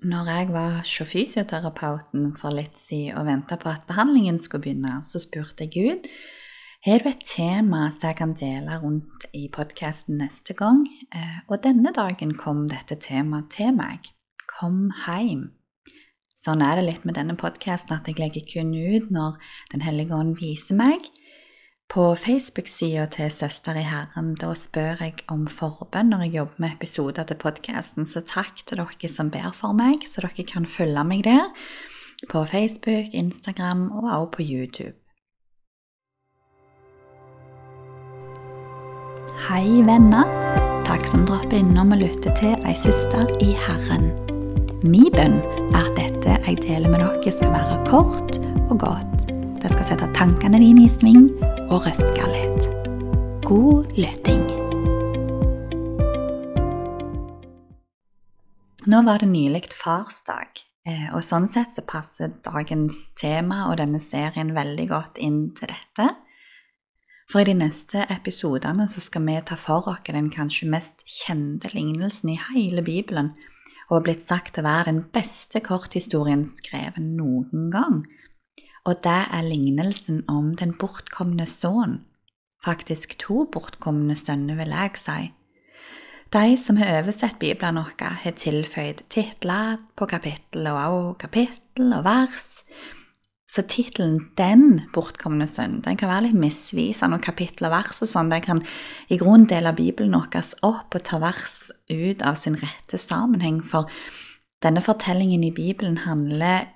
Når jeg var hos fysioterapeuten for litt siden og venta på at behandlingen skulle begynne, så spurte jeg Gud har du et tema som jeg kan dele rundt i podkasten neste gang. Eh, og denne dagen kom dette temaet til meg. Kom heim. Sånn er det litt med denne podkasten at jeg legger kun ut når Den hellige ånd viser meg. På Facebook-sida til Søster i Herren da spør jeg om forbønn når jeg jobber med episoder til podkasten, så takk til dere som ber for meg, så dere kan følge meg der. På Facebook, Instagram og også på YouTube. Hei, venner. Takk som dropper innom og lytter til Ei søster i Herren. Min bønn er at dette jeg deler med dere, skal være kort og godt. Det skal sette tankene dine i sving og røske litt. God lytting. Nå var det nylig farsdag, eh, og sånn sett så passer dagens tema og denne serien veldig godt inn til dette. For i de neste episodene så skal vi ta for oss den kanskje mest kjente lignelsen i hele Bibelen, og blitt sagt å være den beste korthistorien skrevet noen gang og det er lignelsen om den bortkomne sønn. Faktisk to bortkomne sønner, vil jeg si. De som har oversett Bibelen vår, har tilføyd titler på kapittel og også kapittel og vers. Så tittelen 'Den bortkomne sønn' den kan være litt misvisende, og kapittel og vers og sånn, de kan i grunnen dele Bibelen vår opp og ta vers ut av sin rette sammenheng, for denne fortellingen i Bibelen handler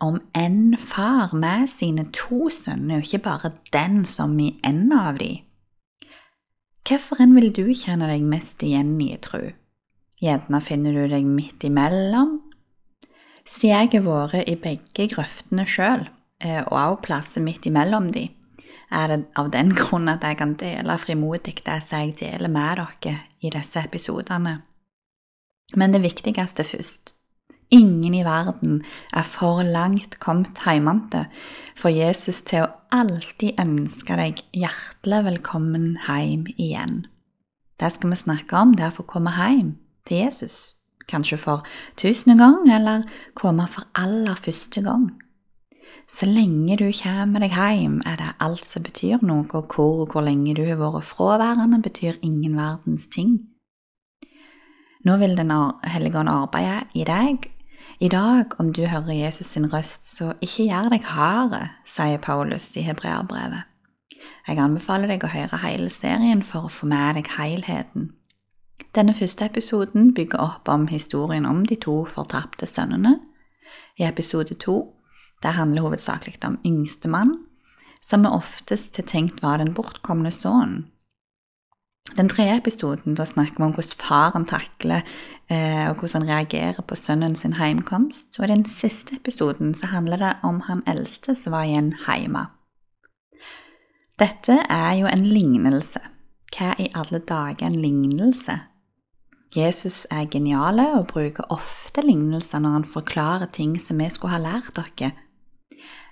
om en far med sine to sønner, og ikke bare den som i en av de. Hvilken vil du kjenne deg mest igjen i, tru? Gjerne finner du deg midt imellom. Siden jeg har vært i begge grøftene sjøl, eh, og også plasser midt imellom de, er det av den grunn at jeg kan dele frimodig det som jeg deler med dere i disse episodene. Men det viktigste først. Ingen i verden er for langt kommet heimante for Jesus til å alltid ønske deg hjertelig velkommen hjem igjen. Det skal vi snakke om, det er for å komme hjem til Jesus. Kanskje for tusende gang, eller komme for aller første gang. Så lenge du kommer deg hjem, er det alt som betyr noe, og hvor og hvor lenge du har vært fraværende, betyr ingen verdens ting. Nå vil Den hellige arbeide i deg i dag, om du hører Jesus sin røst, så ikke gjør deg harde, sier Paulus i hebreerbrevet. Jeg anbefaler deg å høre hele serien for å få med deg helheten. Denne første episoden bygger opp om historien om de to fortapte sønnene. I episode to det handler hovedsakelig om yngstemann, som vi oftest har tenkt var den bortkomne sønnen. Den tredje episoden da snakker vi om hvordan faren takler eh, og hvordan han reagerer på sønnen sin heimkomst. Og i den siste episoden så handler det om han eldste som var igjen hjemme. Dette er jo en lignelse. Hva i alle dager er en lignelse? Jesus er geniale og bruker ofte lignelser når han forklarer ting som vi skulle ha lært dere,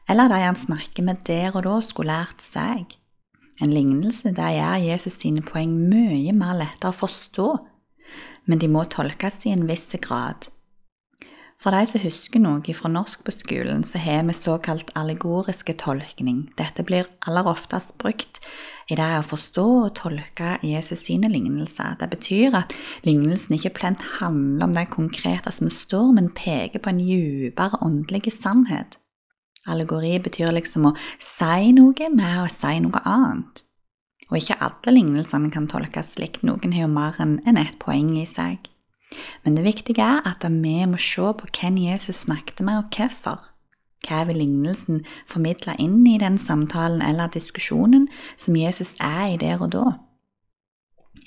eller de han snakker med der og da skulle lært seg. En lignelse der gjør Jesus sine poeng mye mer lettere å forstå, men de må tolkes i en viss grad. For de som husker noe fra norsk på skolen, så har vi såkalt allegoriske tolkning. Dette blir aller oftest brukt i det å forstå og tolke Jesus sine lignelser. Det betyr at lignelsen ikke plent handler om det konkrete som står, men peker på en dypere åndelig sannhet. Allegori betyr liksom å si noe med å si noe annet. Og ikke alle lignelsene kan tolkes slik, noen har jo mer enn ett poeng i seg. Men det viktige er at vi må se på hvem Jesus snakket med, og hvorfor. Hva vil lignelsen formidle inn i den samtalen eller diskusjonen som Jesus er i der og da?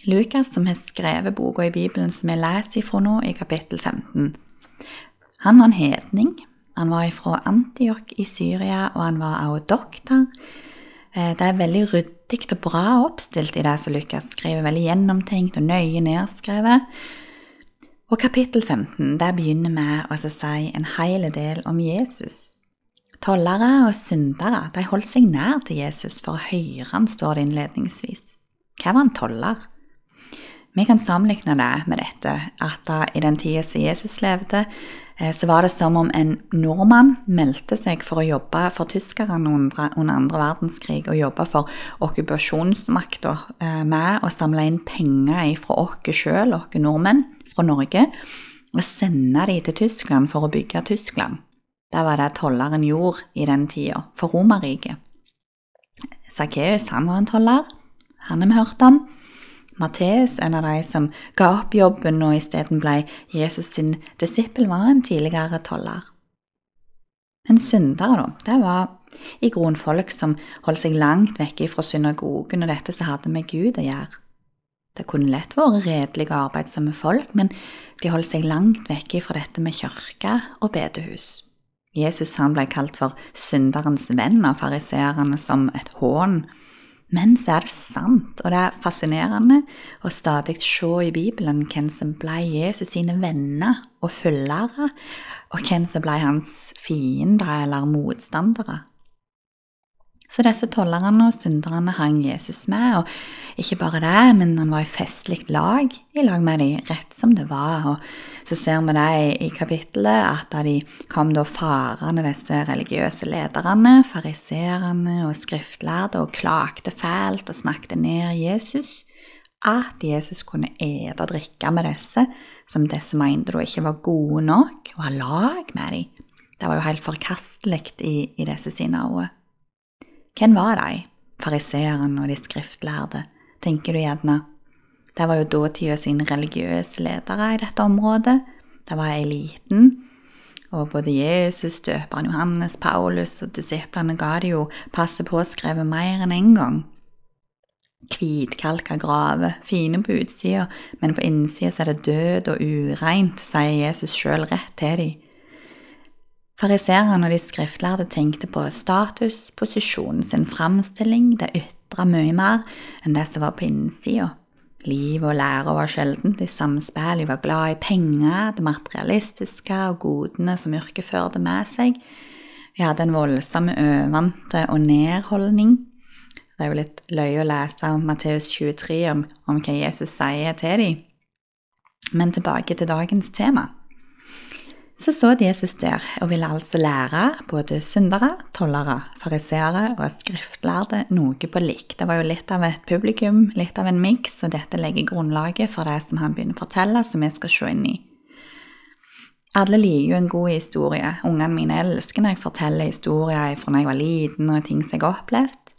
Lukas, som har skrevet boka i Bibelen som vi leser ifra nå, i kapittel 15, han var en hedning, han var fra Antioch i Syria, og han var også doktor. Eh, det er veldig ryddig og bra oppstilt i det som Lukas skriver. Veldig gjennomtenkt og nøye nedskrevet. Og kapittel 15 der begynner med å si en hel del om Jesus. Tollere og syndere de holdt seg nær til Jesus for å høre han, står det innledningsvis. Hva var en toller? Vi kan sammenligne det med dette, at da, i den tida som Jesus levde, så var det som om en nordmann meldte seg for å jobbe for tyskerne under, under andre verdenskrig, og jobbe for okkupasjonsmakta eh, med å samle inn penger fra oss sjøl, oss nordmenn, fra Norge, og sende dem til Tyskland for å bygge Tyskland. Det var det tolleren gjorde i den tida, for Romerriket. Sakkeus var en toller, han har vi hørt om. Matteus, en av de som ga opp jobben og isteden ble Jesus sin disippel, var en tidligere toller. Men syndere, da, det var i grunnen folk som holdt seg langt vekke fra synagogen og dette som hadde med Gud å gjøre. Det kunne lett vært redelige, arbeidsomme folk, men de holdt seg langt vekke fra dette med kirke og bedehus. Jesus han ble kalt for synderens venn av fariseerne som et hån men så er det sant, og det er fascinerende å stadig se i Bibelen hvem som ble Jesus sine venner og følgere, og hvem som ble hans fiender eller motstandere. Så disse tollerne og synderne hang Jesus med, og ikke bare det, men han var i festlig lag i lag med dem, rett som det var. Og så ser vi det i kapittelet, at da de kom da farende, disse religiøse lederne, fariserene og skriftlærde, og klagde fælt og snakket ned Jesus, at Jesus kunne ete og drikke med disse, som disse mente da ikke var gode nok, og ha lag med dem. Det var jo helt forkastelig i, i disse sine øyne. Hvem var de, fariseerne og de skriftlærde, tenker du gjerne? Det var jo dåtida sine religiøse ledere i dette området. Det var eliten. Og både Jesus, døperen Johannes, Paulus og disiplene ga de jo passe påskrevet mer enn én en gang. Hvitkalka graver, fine på utsida, men på innsida er det død og ureint, sier Jesus sjøl rett til dem. Fariserene og de skriftlærde tenkte på status, posisjonen sin framstilling, det ytre mye mer enn det som var på innsida. Liv og lære var sjeldent i samspill, de var glad i penger, det materialistiske og godene som yrket førte med seg. De hadde en voldsom øvante og nedholdning. Det er jo litt løye å lese Matteus 23 om, om hva Jesus sier til dem. Men tilbake til dagens tema. Så så Jesus der og ville altså lære både syndere, tollere, fariseere og skriftlærde noe på likt. Det var jo litt av et publikum, litt av en miks, og dette legger grunnlaget for det som han begynner å fortelle, som vi skal se inn i. Alle liker jo en god historie. Ungene mine elsker når jeg forteller historier fra da jeg var liten og ting som jeg har opplevd.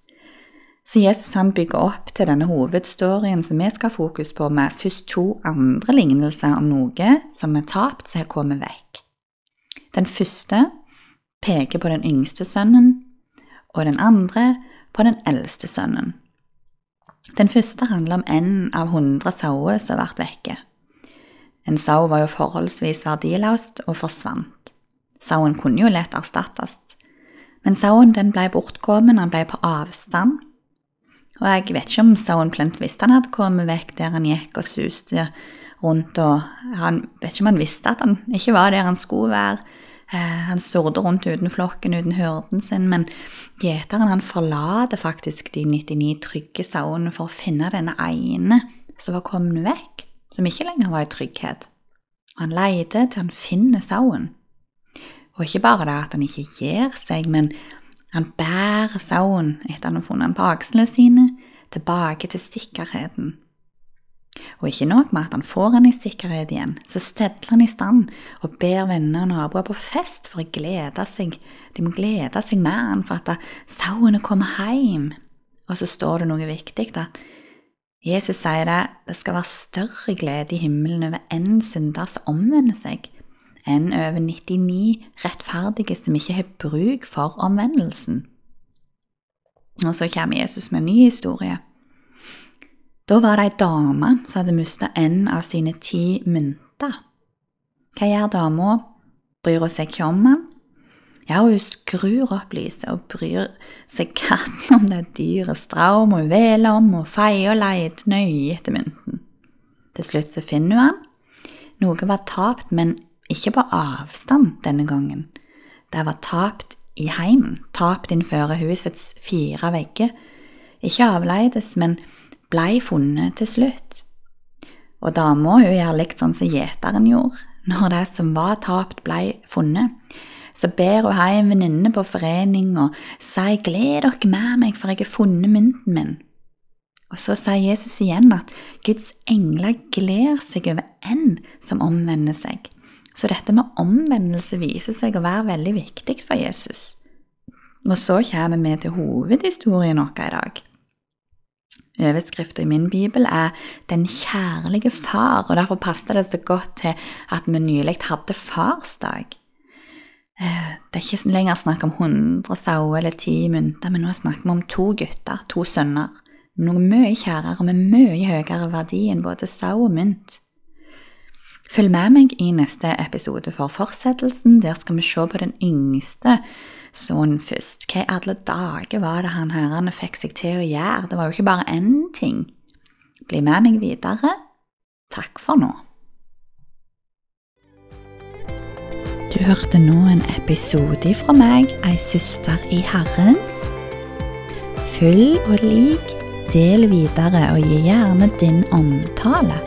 Så Jesus han bygger opp til denne hovedstorien som vi skal ha fokus på, med først to andre lignelser om noe som er tapt, som har kommet vekk. Den første peker på den yngste sønnen, og den andre på den eldste sønnen. Den første handler om en av hundre sauer som ble vekke. En sau var jo forholdsvis verdiløst og forsvant. Sauen kunne jo lett erstattes, men sauen den ble bortkommen, han ble på avstand. Og jeg vet ikke om sauen plent visste han hadde kommet vekk der han gikk og suste rundt, og han vet ikke om han visste at han ikke var der han skulle være. Eh, han surder rundt uten flokken, uten hyrden sin, men gjeteren han forlater faktisk de 99 trygge sauene for å finne denne ene som var kommet vekk, som ikke lenger var i trygghet. Han leter til han finner sauen. Og ikke bare det at han ikke gir seg, men han bærer sauen etter han har funnet den på akslene sine, tilbake til sikkerheten og ikke nok med at han får henne i sikkerhet igjen, så stedler han i stand og ber venner og naboer på fest for å glede seg. De må glede seg med han for at sauene kommer hjem. Og så står det noe viktig, at Jesus sier det, det skal være større glede i himmelen over én synder som omvender seg, enn over 99 rettferdige som ikke har bruk for omvendelsen. Og så kommer Jesus med en ny historie. Da var det ei dame som hadde mista en av sine ti mynter. Hva gjør dama? Bryr hun seg ikke om den? Ja, hun skrur opp lyset og bryr seg katten om det dyret stram og veler om og feier og leter nøye etter mynten. Til slutt så finner hun den. Noe var tapt, men ikke på avstand denne gangen. Det var tapt i heimen, tapt innenfor husets fire vegger. Ikke avleides, men blei funnet til slutt. Og dama hun gjør likt sånn som gjeteren gjorde, når det som var tapt, blei funnet. Så ber hun hjem venninnene på forening og sier 'gled dere med meg, for jeg har funnet mynten min'. Og så sier Jesus igjen at Guds engler gleder seg over en som omvender seg. Så dette med omvendelse viser seg å være veldig viktig for Jesus. Og så kommer vi til hovedhistorien vår i dag. Overskriften i min bibel er 'Den kjærlige far', og derfor passet det så godt til at vi nylig hadde farsdag. Eh, det er ikke lenger snakk om 100 sauer eller ti mynter, men nå snakker vi om to gutter, to sønner. Noe mye kjærere med mye høyere verdi enn både sau og mynt. Følg med meg i neste episode for fortsettelsen. Der skal vi se på den yngste sånn først. Hva i alle dager var det han hørende fikk seg til å gjøre? Det var jo ikke bare én ting. Bli med meg videre. Takk for nå. Du hørte nå en episode fra meg, ei søster i Herren. Følg og lik, del videre og gi gjerne din omtale.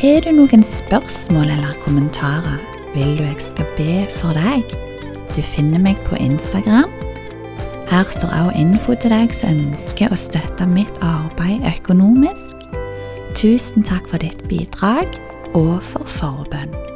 Har du noen spørsmål eller kommentarer, vil du jeg skal be for deg? Du finner meg på Instagram. Her står også info til deg som ønsker å støtte mitt arbeid økonomisk. Tusen takk for ditt bidrag og for forbønn.